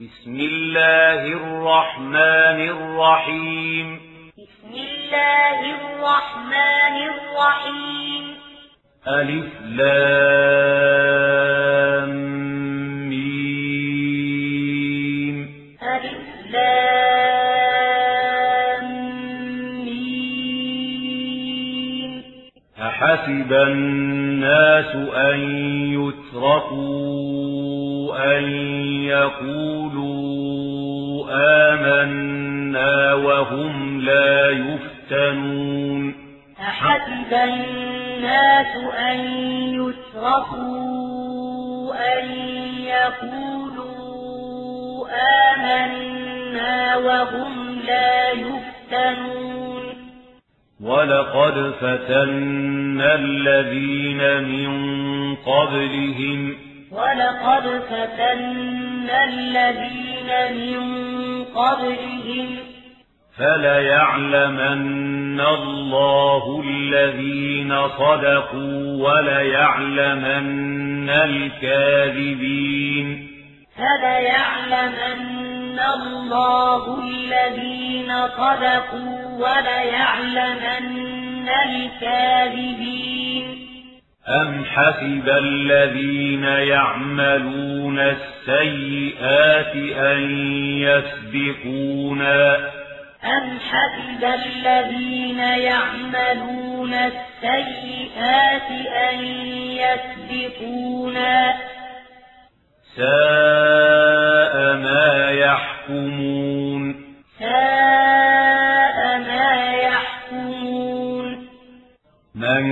بسم الله الرحمن الرحيم. بسم الله الرحمن الرحيم. ألف لام. أحسب الناس أن يتركوا أن يقولوا آمنا وهم لا يفتنون أحسب الناس أن يتركوا أن يقولوا آمنا وهم لا يفتنون ولقد فتنا الذين من قبلهم ولقد فتنا الذين من قبلهم فليعلمن الله الذين صدقوا وليعلمن الكاذبين فليعلمن الله الذين صدقوا وليعلمن الكاذبين أم حسب الذين يعملون السيئات أن يسبقونا أم حسب الذين يعملون السيئات أن يسبقونا ساء ما يحكمون. ساء ما يحكمون. من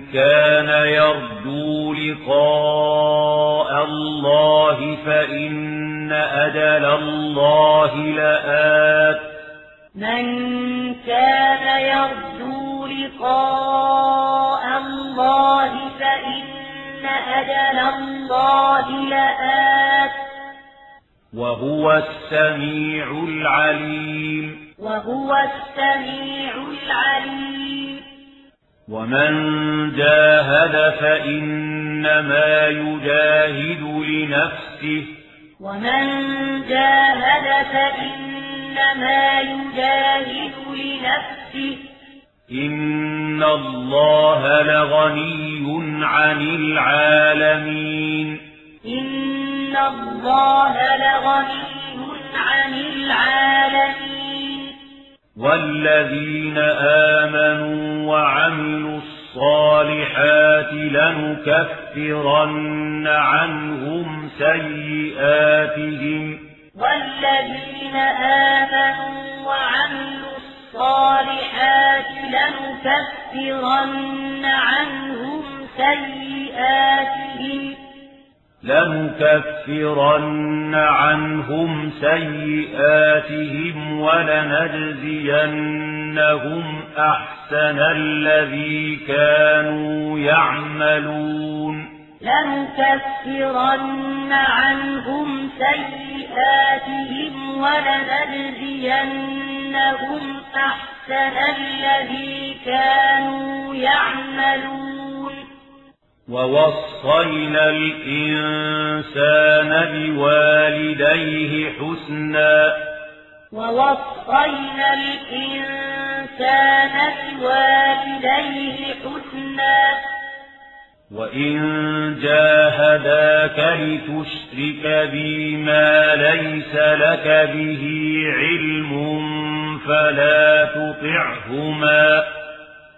كان يرجو لقاء الله فإن أجل الله لآت. من كان يرجو لقاء الله فإن أجل الله لآت. وهو السميع العليم. وهو السميع العليم. ومن جاهد فإنما يجاهد لنفسه. ومن جاهد فإنما يجاهد لنفسه. إن الله لغني عن العالمين. إن الله لغني عن العالمين والذين آمنوا وعملوا الصالحات لنكفرن عنهم سيئاتهم والذين آمنوا وعملوا الصالحات لنكفرن عنهم سيئاتهم لنكفرن عنهم سيئاتهم ولنجزينهم أحسن الذي كانوا يعملون. لنكفرن عنهم سيئاتهم ولنجزينهم أحسن الذي كانوا يعملون. ووصينا الإنسان بوالديه حسنا. ووصينا الإنسان بوالديه حسنا. وإن جاهداك لتشرك بي ما ليس لك به علم فلا تطعهما.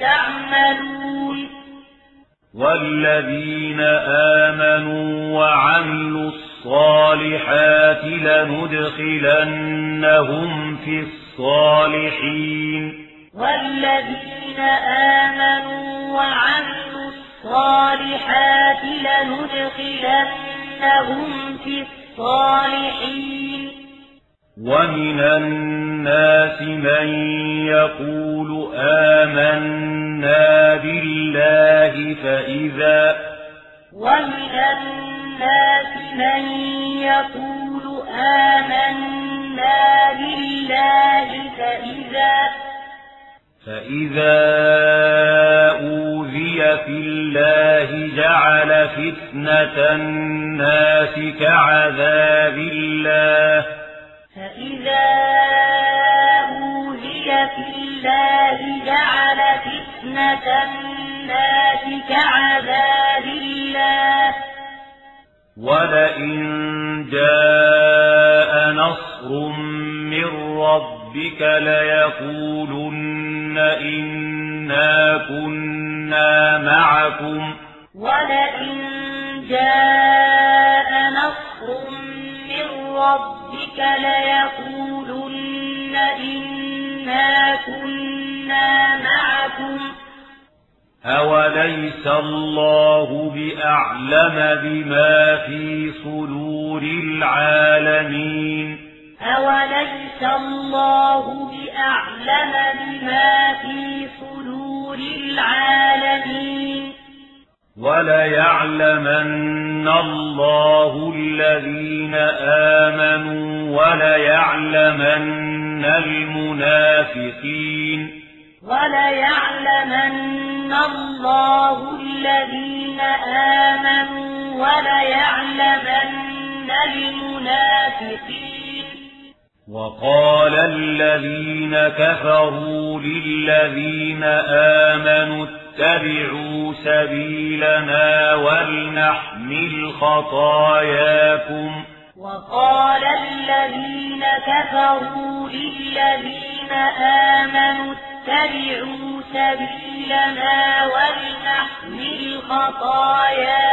تعملون. والذين آمنوا وعملوا الصالحات لندخلنهم في الصالحين. والذين آمنوا وعملوا الصالحات لندخلنهم في الصالحين. ومن الناس من يقول آمنا بالله فإذا ومن الناس من يقول آمنا بالله فإذا فإذا أوذي في الله جعل فتنة الناس كعذاب الله فإذا أوذي في الله جعل فتنة الناس كعذاب الله. ولئن جاء نصر من ربك ليقولن إنا كنا معكم. ولئن جاء ربك ليقولن إنا كنا معكم أوليس الله بأعلم بما في صدور العالمين أوليس الله بأعلم بما في صدور العالمين وليعلمن الله الذين آمنوا وليعلمن المنافقين وليعلمن الله الذين آمنوا وليعلمن المنافقين وقال الذين كفروا للذين آمنوا اتبعوا سبيلنا ولنحمل خطاياكم. وقال الذين كفروا للذين آمنوا اتبعوا سبيلنا ولنحمل خطاياكم.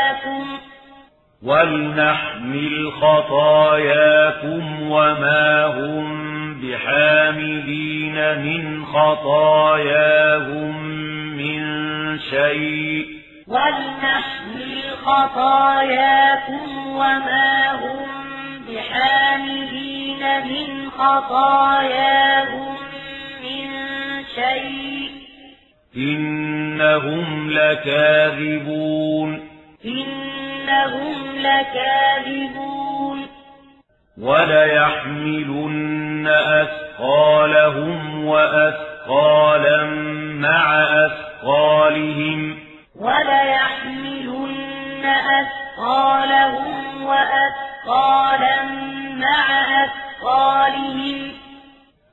ولنحمل خطاياكم وما هم بحاملين من خطاياهم من شيء ولنحمل خطاياكم وما هم بحاملين من خطاياهم من شيء إنهم لكاذبون إنهم لكاذبون. وليحملن أثقالهم وأثقالا مع أثقالهم. وليحملن أثقالهم وأثقالا مع أثقالهم.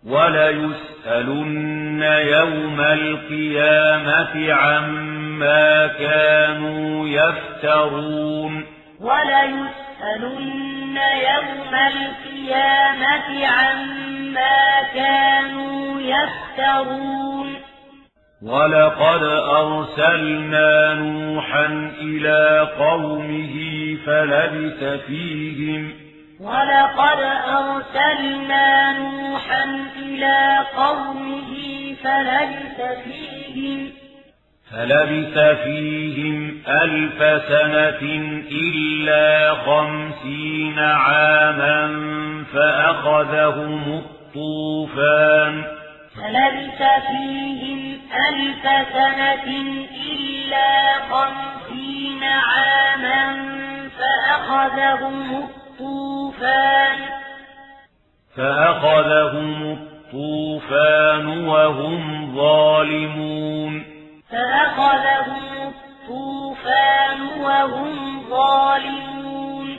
وليسألن يوم القيامة عما كانوا يفترون. وليسألن يوم القيامة عما كانوا يفترون. ولقد أرسلنا نوحا إلى قومه فلبث فيهم ولقد أرسلنا نوحا إلى قومه فلبث فيهم فلبث فيهم ألف سنة إلا خمسين عاما فأخذهم الطوفان فلبث فيهم ألف سنة إلا خمسين عاما فأخذهم الطوفان فأخذهم الطوفان وهم ظالمون. فأخذهم الطوفان وهم ظالمون.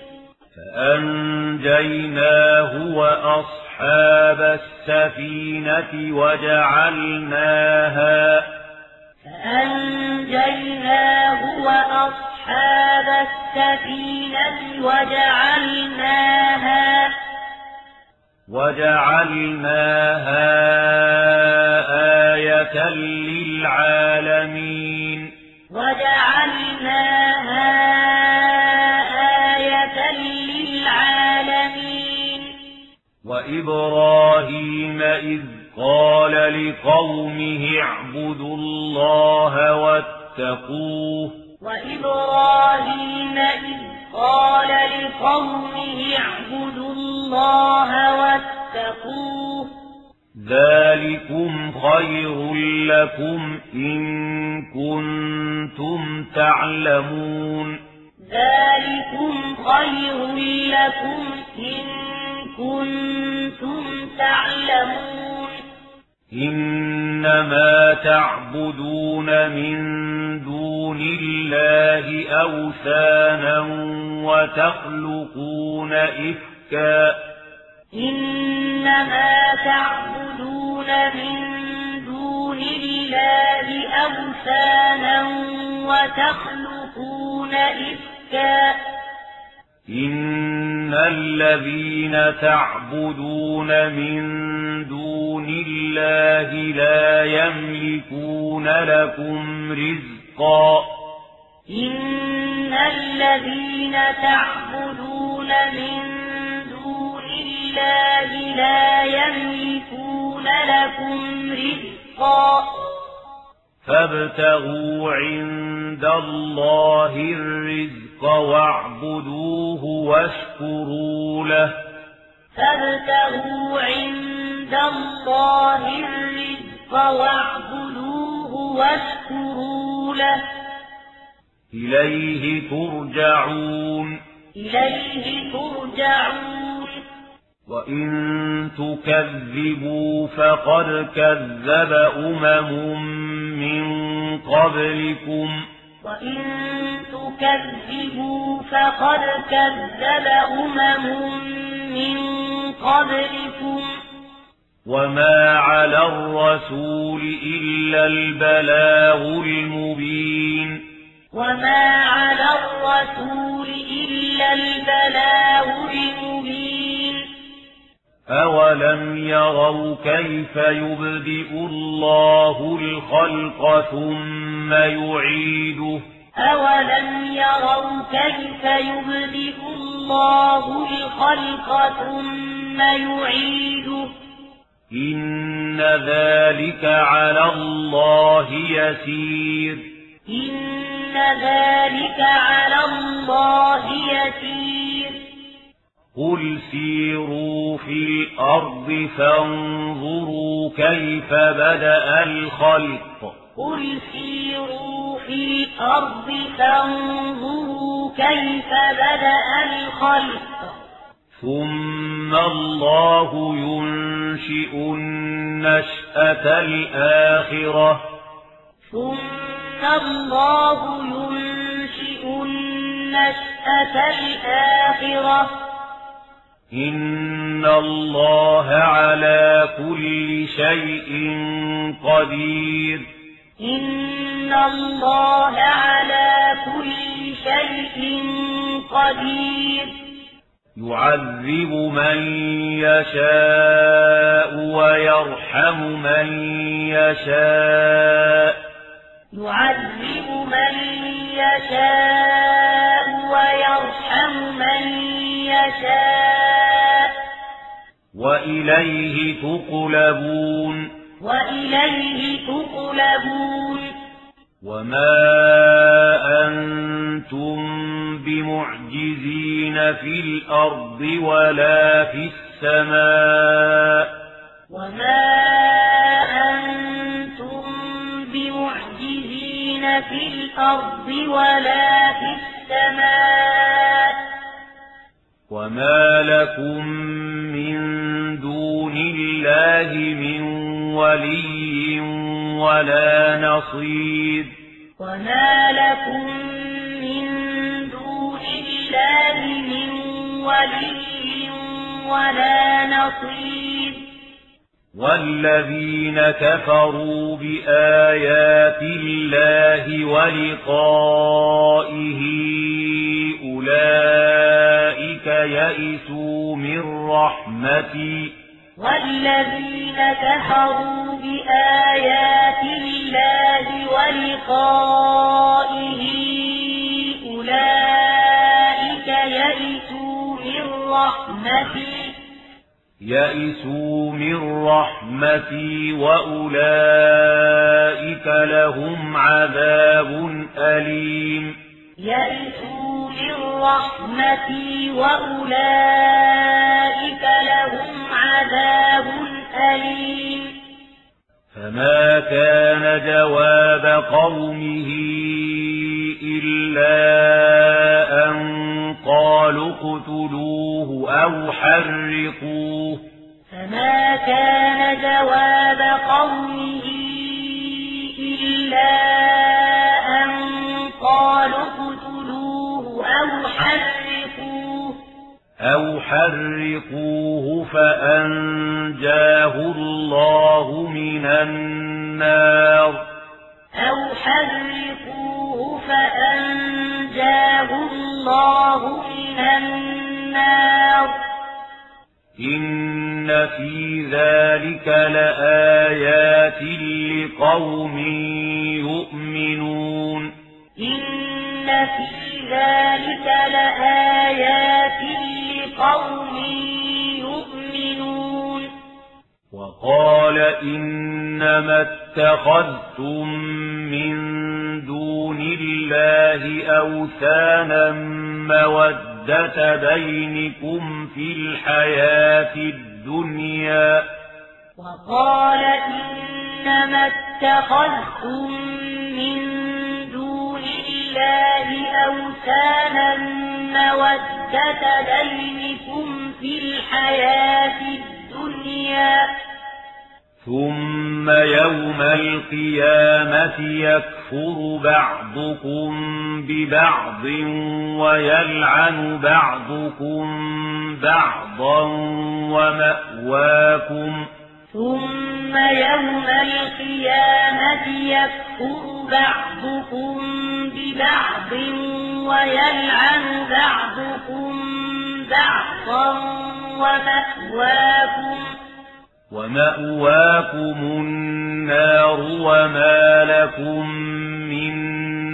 فأنجيناه وأصحاب السفينة وجعلناها فأنجيناه وأصحاب السفينة وجعلناها. وجعلناها آية للعالمين. وجعلناها آية للعالمين. وإبراهيم إذ قال لقومه اعبدوا الله واتقوه وإبراهيم إذ قال لقومه اعبدوا الله واتقوه. ذلكم خير لكم إن كنتم تعلمون. ذلكم خير لكم إن كنتم تعلمون. إنما تعبدون من دون الله أوثانا وتخلقون إفكا. إنما تعبدون من دون الله أوثانا وتخلقون إفكا. إن الذين تعبدون من دون الله لا يملكون لكم رزقا. إن الذين تعبدون من دون الله لا يملكون لكم رزقا. فابتغوا عند الله الرزق واعبدوه واشكروا له. فابتغوا عند الله الرزق واعبدوه واشكروا له. إليه ترجعون. إليه ترجعون. وإن تكذبوا فقد كذب أمم من قبلكم. وإن تكذبوا فقد كذب أمم من قبلكم. وما على الرسول إلا البلاغ المبين. وما على الرسول إلا البلاغ المبين. أولم يروا كيف يبدئ الله الخلق ثم يعيده أولم يروا كيف يبدئ الله الخلق ثم يعيده إن ذلك على الله يسير إن ذلك على الله يسير قل سيروا في الأرض فانظروا كيف بدأ الخلق قل سيروا في الأرض فانظروا كيف بدأ الخلق ثم الله ينشئ النشأة الآخرة ثم الله ينشئ النشأة الآخرة إن الله على كل شيء قدير إن الله على كل شيء قدير يعذب من يشاء ويرحم من يشاء يعذب من يشاء ويرحم من يشاء وإليه تقلبون. وإليه تقلبون. وما أنتم بمعجزين في الأرض ولا في السماء. وما أنتم بمعجزين في الأرض ولا في السماء. وما لكم من دون الله من ولي ولا نصير وما لكم من دون الله من ولي ولا نصير والذين كفروا بآيات الله ولقائه يئسوا من رحمتي. والذين كفروا بآيات الله ولقائه أولئك يئسوا من رحمتي. يئسوا من رحمتي وأولئك لهم عذاب أليم. يئسوا من رحمتي وأولئك لهم عذاب أليم. فما كان جواب قومه إلا أن قالوا اقتلوه أو حرقوه. فما كان جواب قومه إلا أن أو حرقوه فأنجاه الله من النار أو حرقوه فأنجاه الله من النار إن في ذلك لآيات لقوم يؤمنون إن في ذلك لآيات لقوم يؤمنون. وقال إنما اتخذتم من دون الله أوثانا مودة بينكم في الحياة الدنيا. وقال إنما اتخذتم من دون الله أوثانا مودة بينكم في الحياة الدنيا. ثم يوم القيامة يكفر بعضكم ببعض ويلعن بعضكم بعضا ومأواكم ثم يوم القيامة يكفر بعضكم ببعض ويلعن بعضكم بعضا ومأواكم ومأواكم النار وما لكم من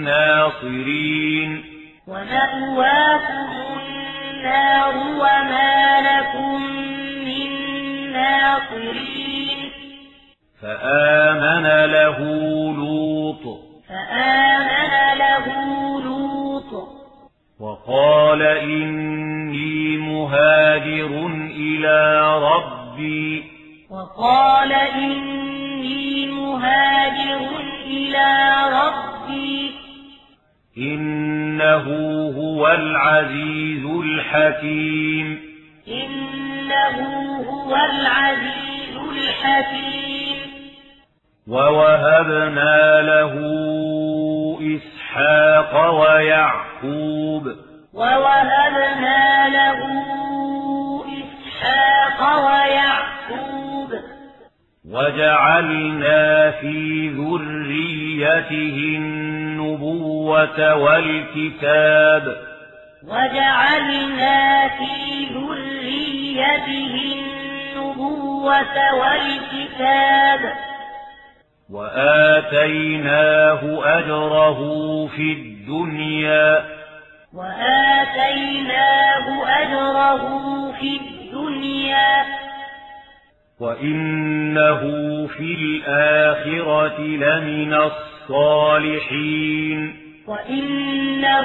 ناصرين. ومأواكم النار وما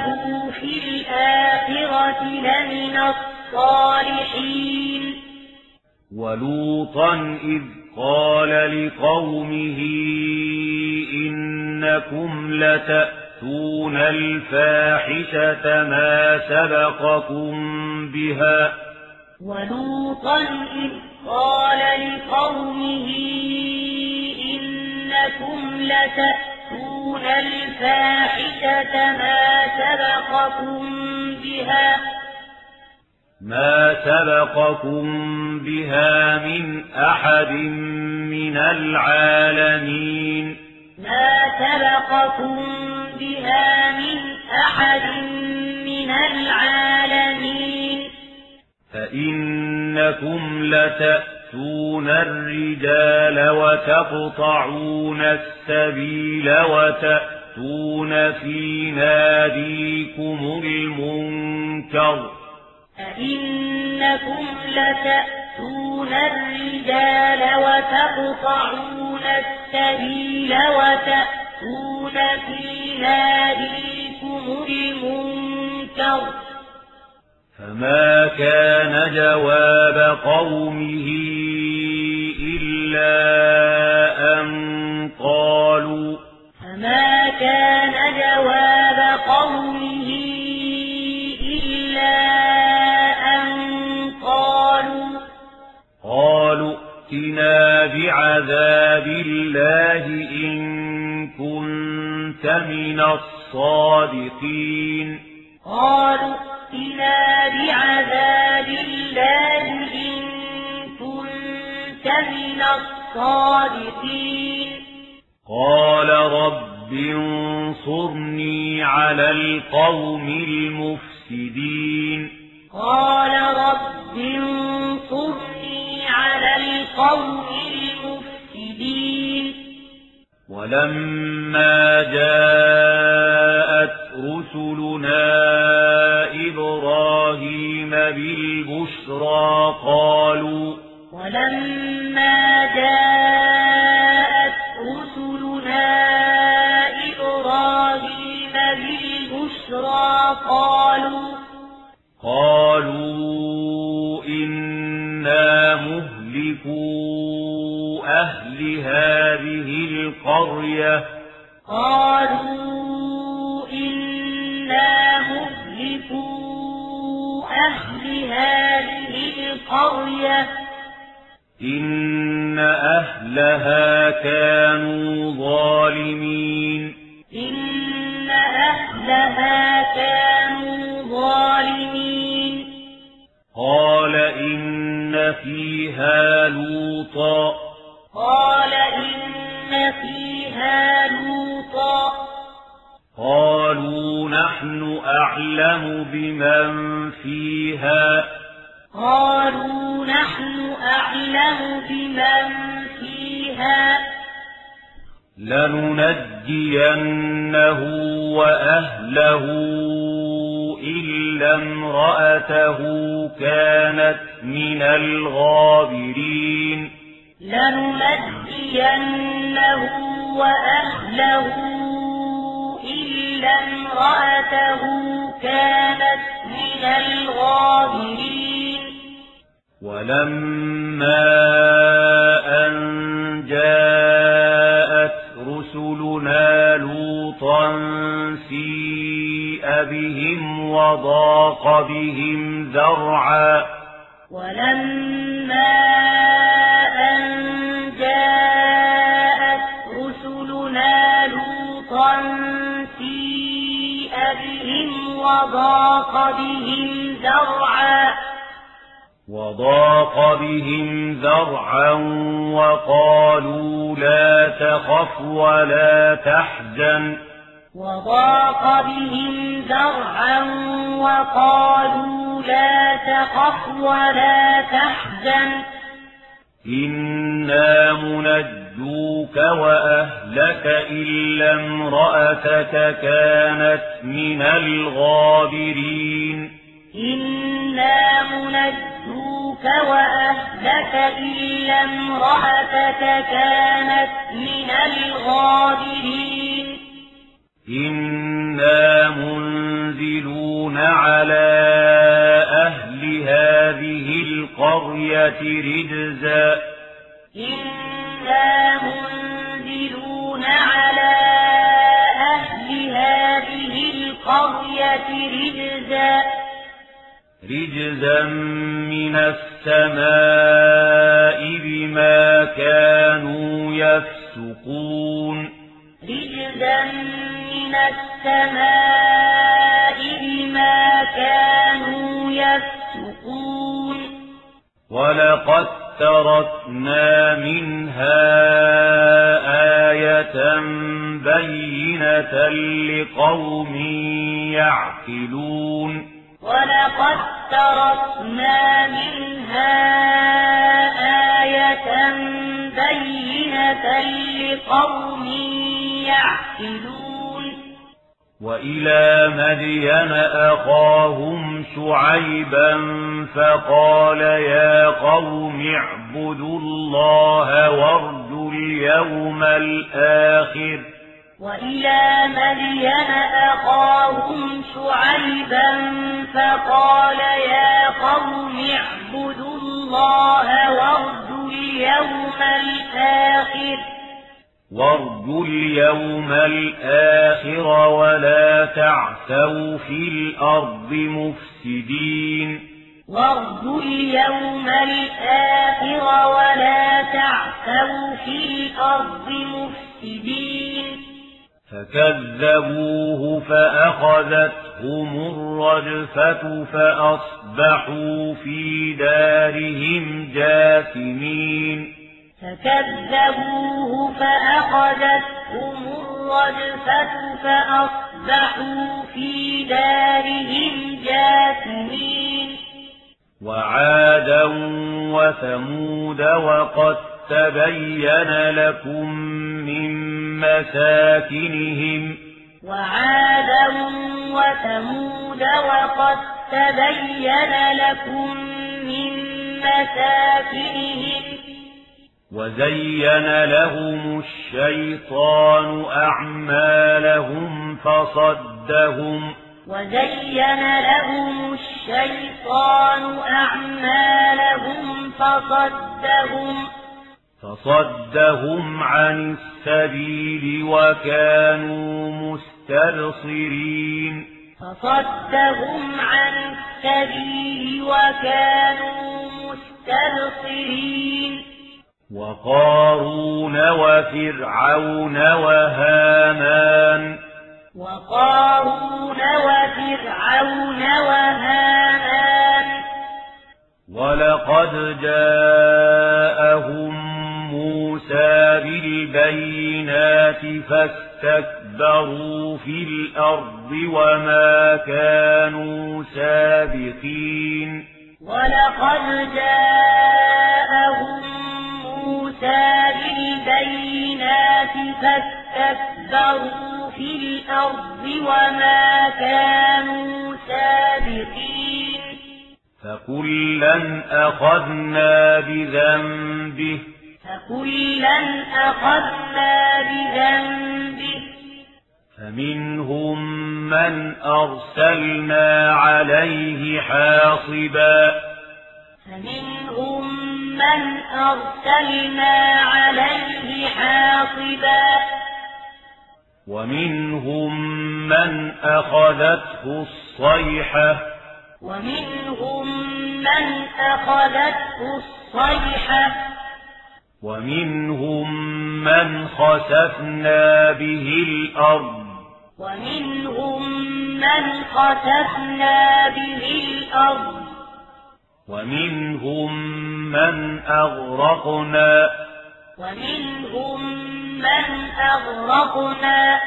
وإنه في الآخرة لمن الصالحين. ولوطا إذ قال لقومه إنكم لتأتون الفاحشة ما سبقكم بها. ولوطا إذ قال لقومه إنكم لتأتون الفاحشة ما سبقكم بها ما سبقكم بها من أحد من العالمين ما سبقكم بها من أحد من العالمين فإنكم لتأتون الرجال وتقطعون السبيل وتأتون في ناديكم المنكر أئنكم لتأتون الرجال وتقطعون السبيل وتأتون في ناديكم المنكر فما كان جواب قومه إلا أن قالوا فما كان جواب قومه إلا أن قالوا قالوا ائتنا بعذاب الله إن كنت من الصادقين قالوا بعذاب الله إن كنت من الصادقين. قال رب انصرني على القوم المفسدين. قال رب انصرني على القوم المفسدين. ولما جاءت بالبشرى قالوا ولما جاءت رسلنا إبراهيم بالبشرى قالوا قالوا إنا مهلكوا أهل هذه القرية. قالوا إنا مهلكوا أهل هذه القرية إن أهلها كانوا ظالمين. إن أهلها كانوا ظالمين. قال إن فيها لوطا. قال إن فيها لوطا. قالوا نحن أعلم بمن فيها. قالوا نحن أعلم بمن فيها. لننجينه وأهله إلا امرأته كانت من الغابرين. لننجينه وأهله إلا امرأته كانت من الغابرين. ولما أن جاءت رسلنا لوطا سيء بهم وضاق بهم ذرعا. ولما أن جاءت رسلنا لوطا سيء بهم وضاق بهم ذرعا. وضاق بهم ذرعا وقالوا لا تخف ولا تحزن. وضاق بهم ذرعا وقالوا لا تخف ولا تحزن. إنا منجوك وأهلك إلا امرأتك كانت من الغابرين. إنا منجوك وأهلك إلا امرأتك كانت من الغابرين إنا منزلون على أهل هذه القرية رجزا إنا منزلون على أهل هذه القرية رجزا رجزا من السماء بما كانوا يفسقون رجزا من السماء بما كانوا يفسقون ولقد تركنا منها آية بينة لقوم يعقلون ولقد تركنا منها آية بينة لقوم يعقلون. وإلى مدين أخاهم شعيبا فقال يا قوم اعبدوا الله وارجوا اليوم الآخر. وإلى مدين أخاهم شعيبا فقال يا قوم اعبدوا الله وارجوا اليوم الآخر. وارجوا اليوم الآخر ولا تعثوا في الأرض مفسدين. وارجوا اليوم الآخر ولا تعثوا في الأرض مفسدين. فكذبوه فأخذتهم الرجفة فأصبحوا في دارهم جاثمين. فكذبوه فأخذتهم الرجفة فأصبحوا في دارهم جاثمين. وعادا وثمود وقد تبين لكم من مساكنهم. وعادا وثمود وقد تبين لكم من مساكنهم. وزين لهم الشيطان أعمالهم فصدهم. وزين لهم الشيطان أعمالهم فصدهم. فصدهم عن السبيل وكانوا مستبصرين. فصدهم عن السبيل وكانوا مستبصرين. وقارون وفرعون وهامان. وقارون وفرعون وهامان. ولقد جاءهم موسى بالبينات فاستكبروا في الأرض وما كانوا سابقين. ولقد جاءهم موسى بالبينات فاستكبروا في الأرض وما كانوا سابقين. فكلا أخذنا بذنبه فكلا أخذنا بذنبه فمنهم من أرسلنا عليه حاصبا فمنهم من أرسلنا عليه حاصبا ومنهم من أخذته الصيحة ومنهم من أخذته الصيحة ومنهم من خسفنا به الأرض. ومنهم من خسفنا به الأرض. ومنهم من أغرقنا. ومنهم من أغرقنا.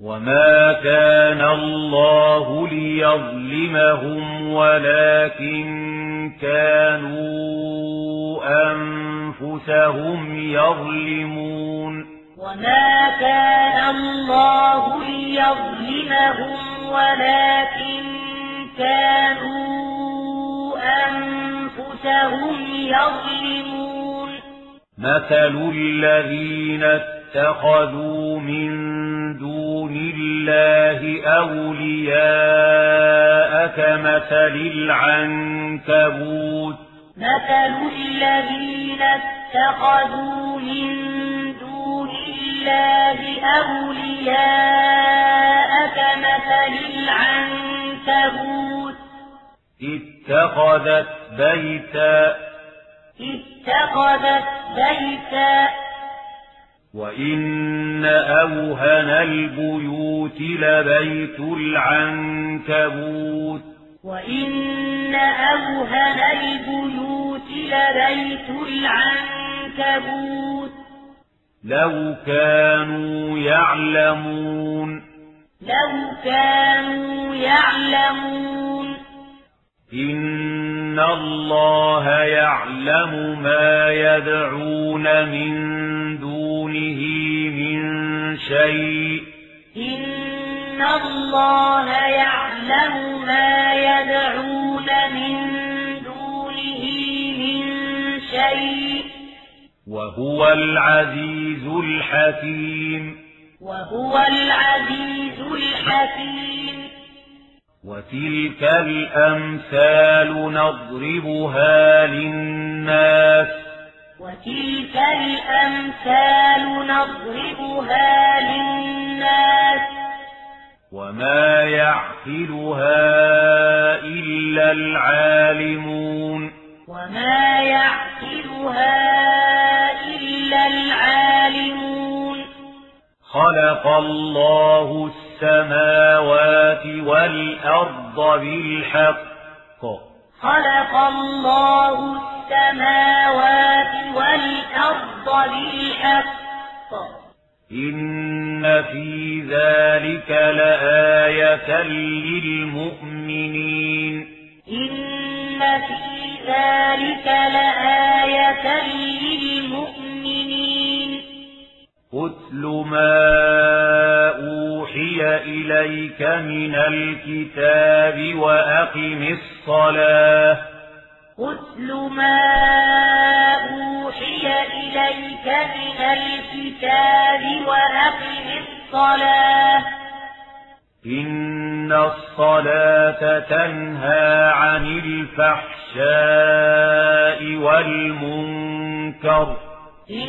وما كان الله ليظلمهم ولكن كانوا أنفسهم يظلمون. وما كان الله ليظلمهم ولكن كانوا أنفسهم يظلمون. مثل الذين اتخذوا من دون الله أولياء كمثل العنكبوت. مثل الذين اتخذوا من دون الله أولياء كمثل العنكبوت. اتخذت بيتا. اتخذت بيتا. وإن أوهن البيوت لبيت العنكبوت وإن أوهن البيوت لبيت العنكبوت لو كانوا يعلمون لو كانوا يعلمون إن الله يعلم ما يدعون من دونه من شيء. إن الله يعلم ما يدعون من دونه من شيء. وهو العزيز الحكيم. وهو العزيز الحكيم. وتلك الأمثال نضربها للناس. وتلك الأمثال نضربها للناس. وما يعقلها إلا العالمون. وما يعقلها إلا العالمون. خلق الله السماء السماوات والأرض بالحق. خلق الله السماوات والأرض بالحق. إن في ذلك لآية للمؤمنين. إن في ذلك لآية للمؤمنين. أتل ما أوحي إليك من الكتاب وأقم الصلاة أتل ما أوحي إليك من الكتاب وأقم الصلاة إن الصلاة تنهى عن الفحشاء والمنكر إن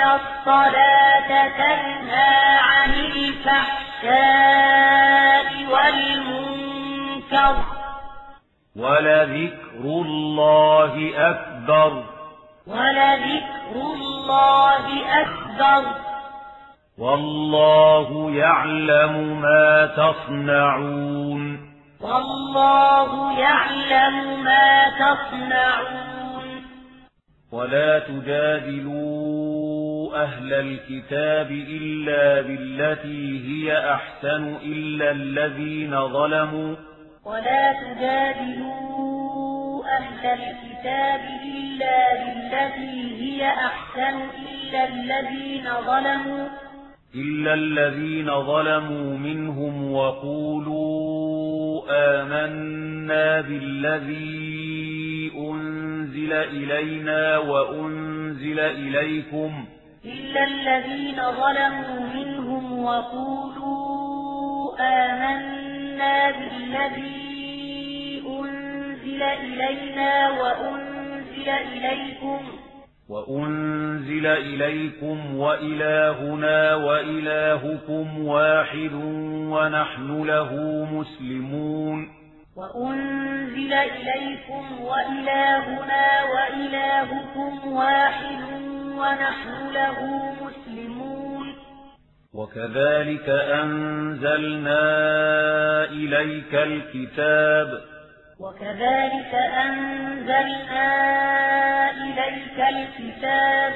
الصلاة تنهى عن الفحشاء والمنكر ولذكر الله أكبر ولذكر الله أكبر والله يعلم ما تصنعون والله يعلم ما تصنعون ولا تجادلوا أهل الكتاب إلا بالتي هي أحسن إلا الذين ظلموا. ولا تجادلوا أهل الكتاب إلا بالتي هي أحسن إلا الذين ظلموا. إلا الذين ظلموا منهم وقولوا آمنا بالذي أنزل إلينا وأنزل إليكم. إلا الذين ظلموا منهم وقولوا آمنا بالذي أنزل إلينا وأنزل إليكم وأنزل إليكم وإلهنا وإلهكم واحد ونحن له مسلمون وأنزل إليكم وإلهنا وإلهكم واحد ونحن له مسلمون. وكذلك أنزلنا إليك الكتاب. وكذلك أنزلنا إليك الكتاب.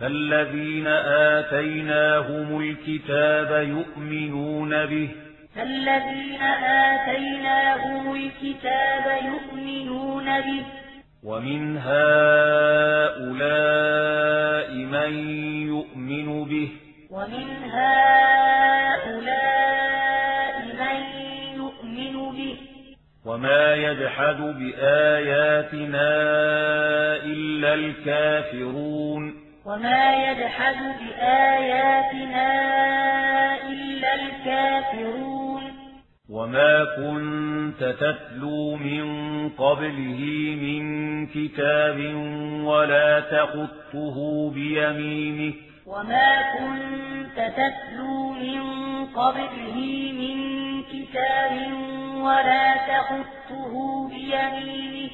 فالذين آتيناهم الكتاب يؤمنون به. فالذين آتيناهم الكتاب يؤمنون به. ومن هؤلاء من يؤمن به. ومن هؤلاء من يؤمن به. وما يجحد بآياتنا إلا الكافرون. وما يجحد بآياتنا إلا الكافرون. وما كنت تتلو من قبله من كتاب ولا تخطه بيمينك وما كنت تتلو من قبله من كتاب ولا تخطه بيمينك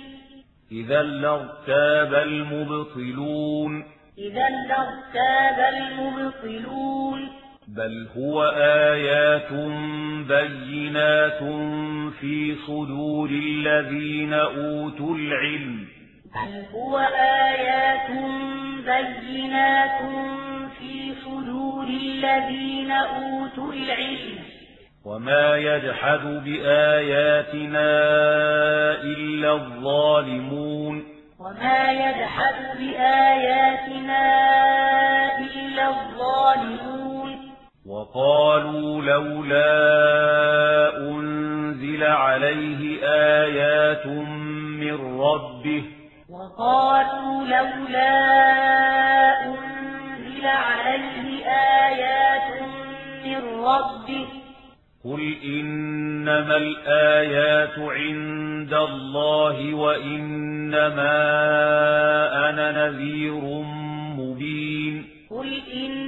إذا لارتاب المبطلون إذا لارتاب المبطلون بل هو آيات بينات في صدور الذين أوتوا العلم. بل هو آيات بينات في صدور الذين أوتوا العلم. وما يجحد بآياتنا إلا الظالمون. وما يجحد بآياتنا إلا وقالوا لولا أنزل عليه آيات من ربه. وقالوا لولا أنزل عليه آيات من ربه. قل إنما الآيات عند الله وإنما أنا نذير مبين. قل إنما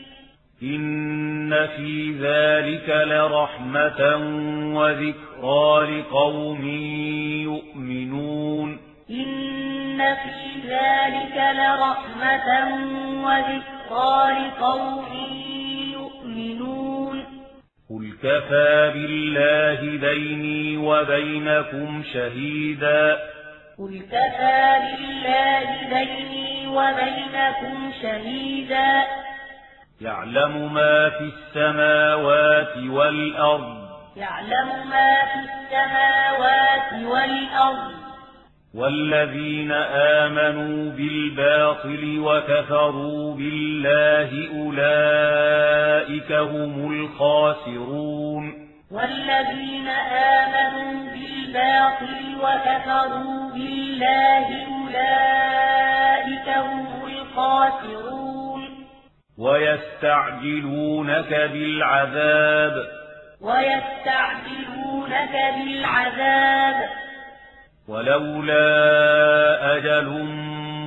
إن في ذلك لرحمة وذكرى لقوم يؤمنون إن في ذلك لرحمة وذكرى لقوم يؤمنون قل كفى بالله بيني وبينكم شهيدا قل كفى بالله بيني وبينكم شهيدا يعلم ما في السماوات والأرض. يعلم ما في السماوات والأرض. والذين آمنوا بالباطل وكفروا بالله أولئك هم الخاسرون. والذين آمنوا بالباطل وكفروا بالله أولئك هم الخاسرون. ويستعجلونك بالعذاب. ويستعجلونك بالعذاب. ولولا أجل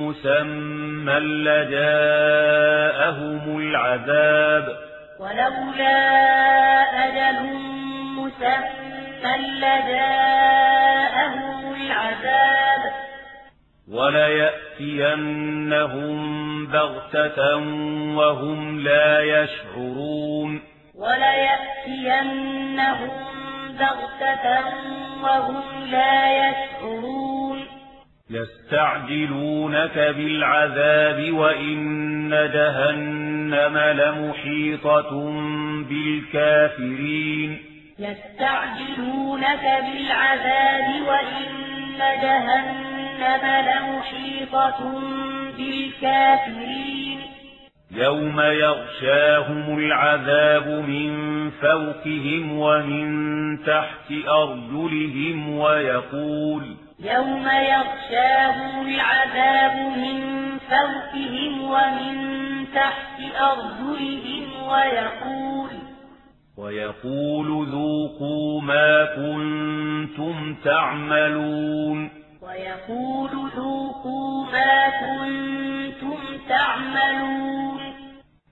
مسمى لجاءهم العذاب. ولولا أجل مسمى لجاءهم العذاب. وليأتينهم بغتة وهم لا يشعرون. وليأتينهم بغتة وهم لا يشعرون. يستعجلونك بالعذاب وإن جهنم لمحيطة بالكافرين. يستعجلونك بالعذاب وإن جهنم لمحيطة بالكافرين. يوم يغشاهم العذاب من فوقهم ومن تحت أرجلهم ويقول يوم يغشاهم العذاب من فوقهم ومن تحت أرجلهم ويقول ويقول ذوقوا ما كنتم تعملون. ويقول ذوقوا ما كنتم تعملون.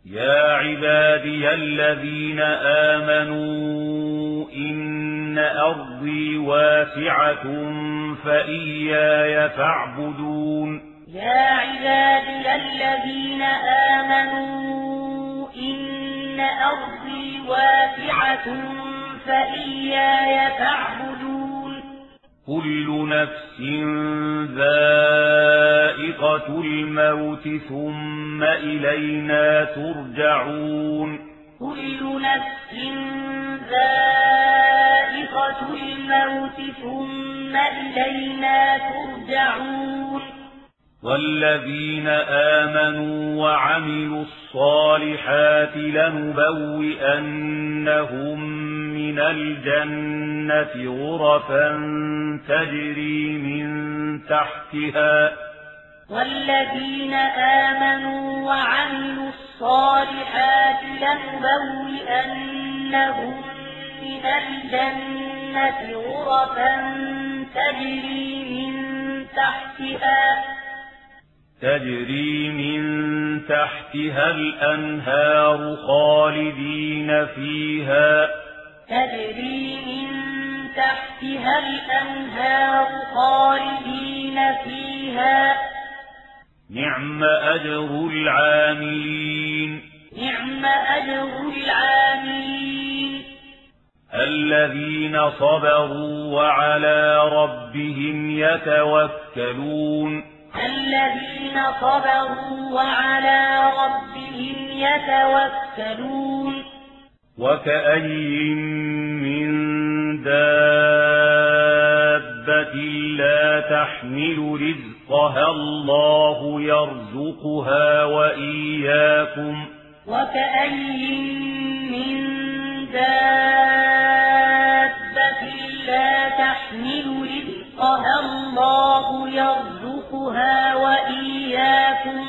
يا عبادي الذين آمنوا إن أرضي واسعة فإياي فاعبدون. يا عبادي الذين آمنوا إن أرضي واسعة فإياي فاعبدون. كل نفس ذائقة الموت ثم إلينا ترجعون. كل نفس ذائقة الموت ثم إلينا ترجعون. والذين آمنوا وعملوا الصالحات لنبوئنهم من الجنة غرفا تجري من تحتها والذين آمنوا وعملوا الصالحات لنبوئنهم من الجنة غرفا تجري من تحتها تجري من تحتها الأنهار خالدين فيها. تجري من تحتها الأنهار خالدين فيها. نعم أجر العاملين. نعم أجر العاملين. الذين صبروا وعلى ربهم يتوكلون. الذين صبروا وعلى ربهم يتوكلون. وكأي من دابة لا تحمل رزقها الله يرزقها وإياكم. وكأي من دابة لا تحمل رزقها الله يرزقها يخلقها وإياكم.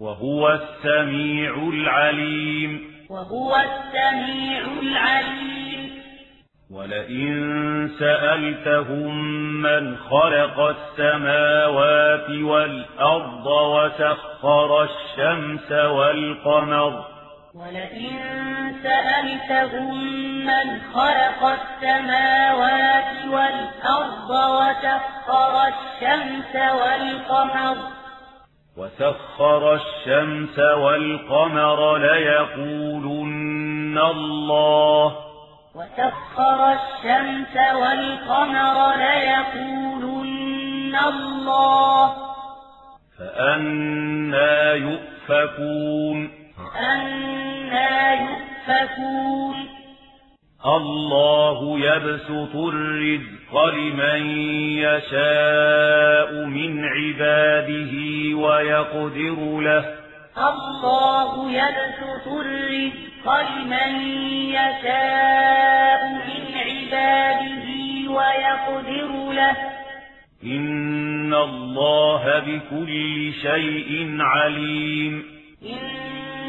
وهو السميع العليم. وهو السميع العليم. ولئن سألتهم من خلق السماوات والأرض وسخر الشمس والقمر ولئن سألتهم من خلق السماوات والأرض وسخر الشمس والقمر وسخر الشمس والقمر ليقولن الله. وسخر الشمس والقمر ليقولن الله. فأنا يؤفكون. فأنا يؤفكون الله يبسط الرزق لمن يشاء من عباده ويقدر له الله يبسط الرزق لمن يشاء من عباده ويقدر له إن الله بكل شيء عليم إن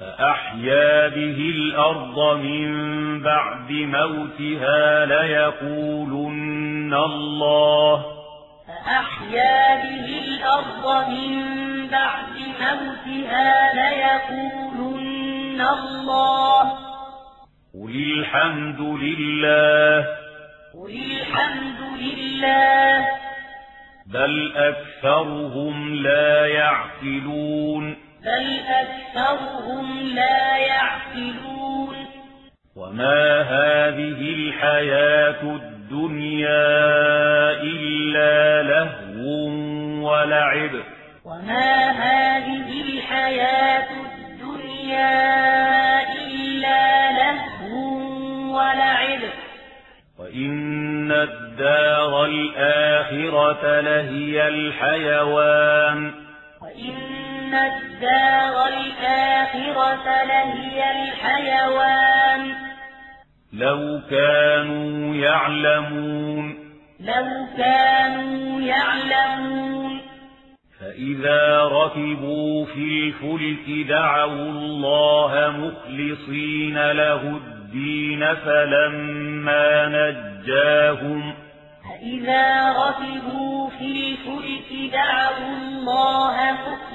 فأحيا به الأرض من بعد موتها ليقولن الله. فأحيا به الأرض من بعد موتها ليقولن الله. قل الحمد لله. قل الحمد لله. بل أكثرهم لا يعقلون. بل أكثرهم لا يعقلون. وما هذه الحياة الدنيا إلا لهو ولعب. وما هذه الحياة الدنيا إلا لهو ولعب. وإن الدار الآخرة لهي الحيوان. وإن الدار الآخرة لهي الحيوان. لو كانوا يعلمون لو كانوا يعلمون. فإذا ركبوا في الفلك دعوا الله مخلصين له الدين فلما نجاهم فإذا ركبوا في الفلك دعوا الله مخلصين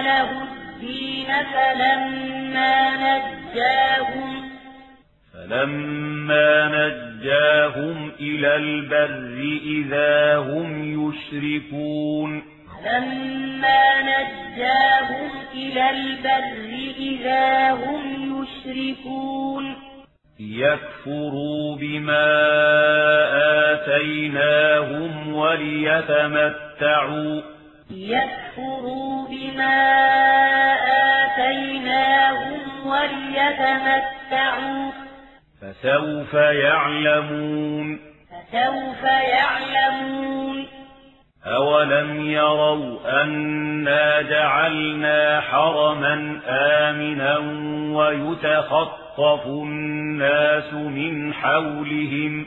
له الدين فلما نجاهم فلما نجاهم إلى البر إذا هم يشركون فلما نجاهم إلى البر إذا هم يشركون يكفروا بما آتيناهم وليتمتعوا يكفروا بما آتيناهم وليتمتعوا فسوف يعلمون فسوف يعلمون أولم يروا أنا جعلنا حرما آمنا ويتخطف الناس من حولهم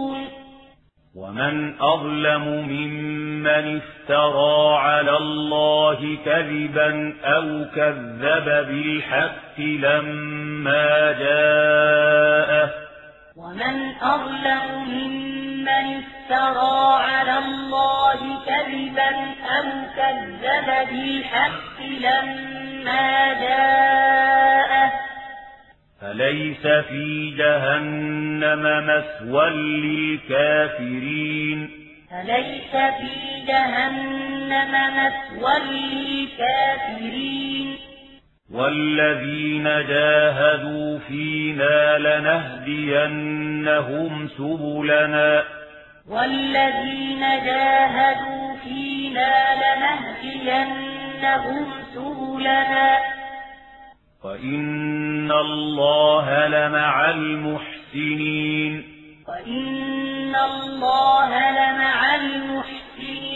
ومن أظلم ممن افترى على الله كذبا أو كذب بالحق لما جاءه ومن أظلم ممن افترى على الله كذبا أو كذب بالحق لما جاءه أليس في جهنم مسوى للكافرين. أليس في جهنم مسوى للكافرين. والذين جاهدوا فينا لنهدينهم سبلنا. والذين جاهدوا فينا لنهدينهم سبلنا. وإن الله لمع المحسنين وإن الله لمع المحسنين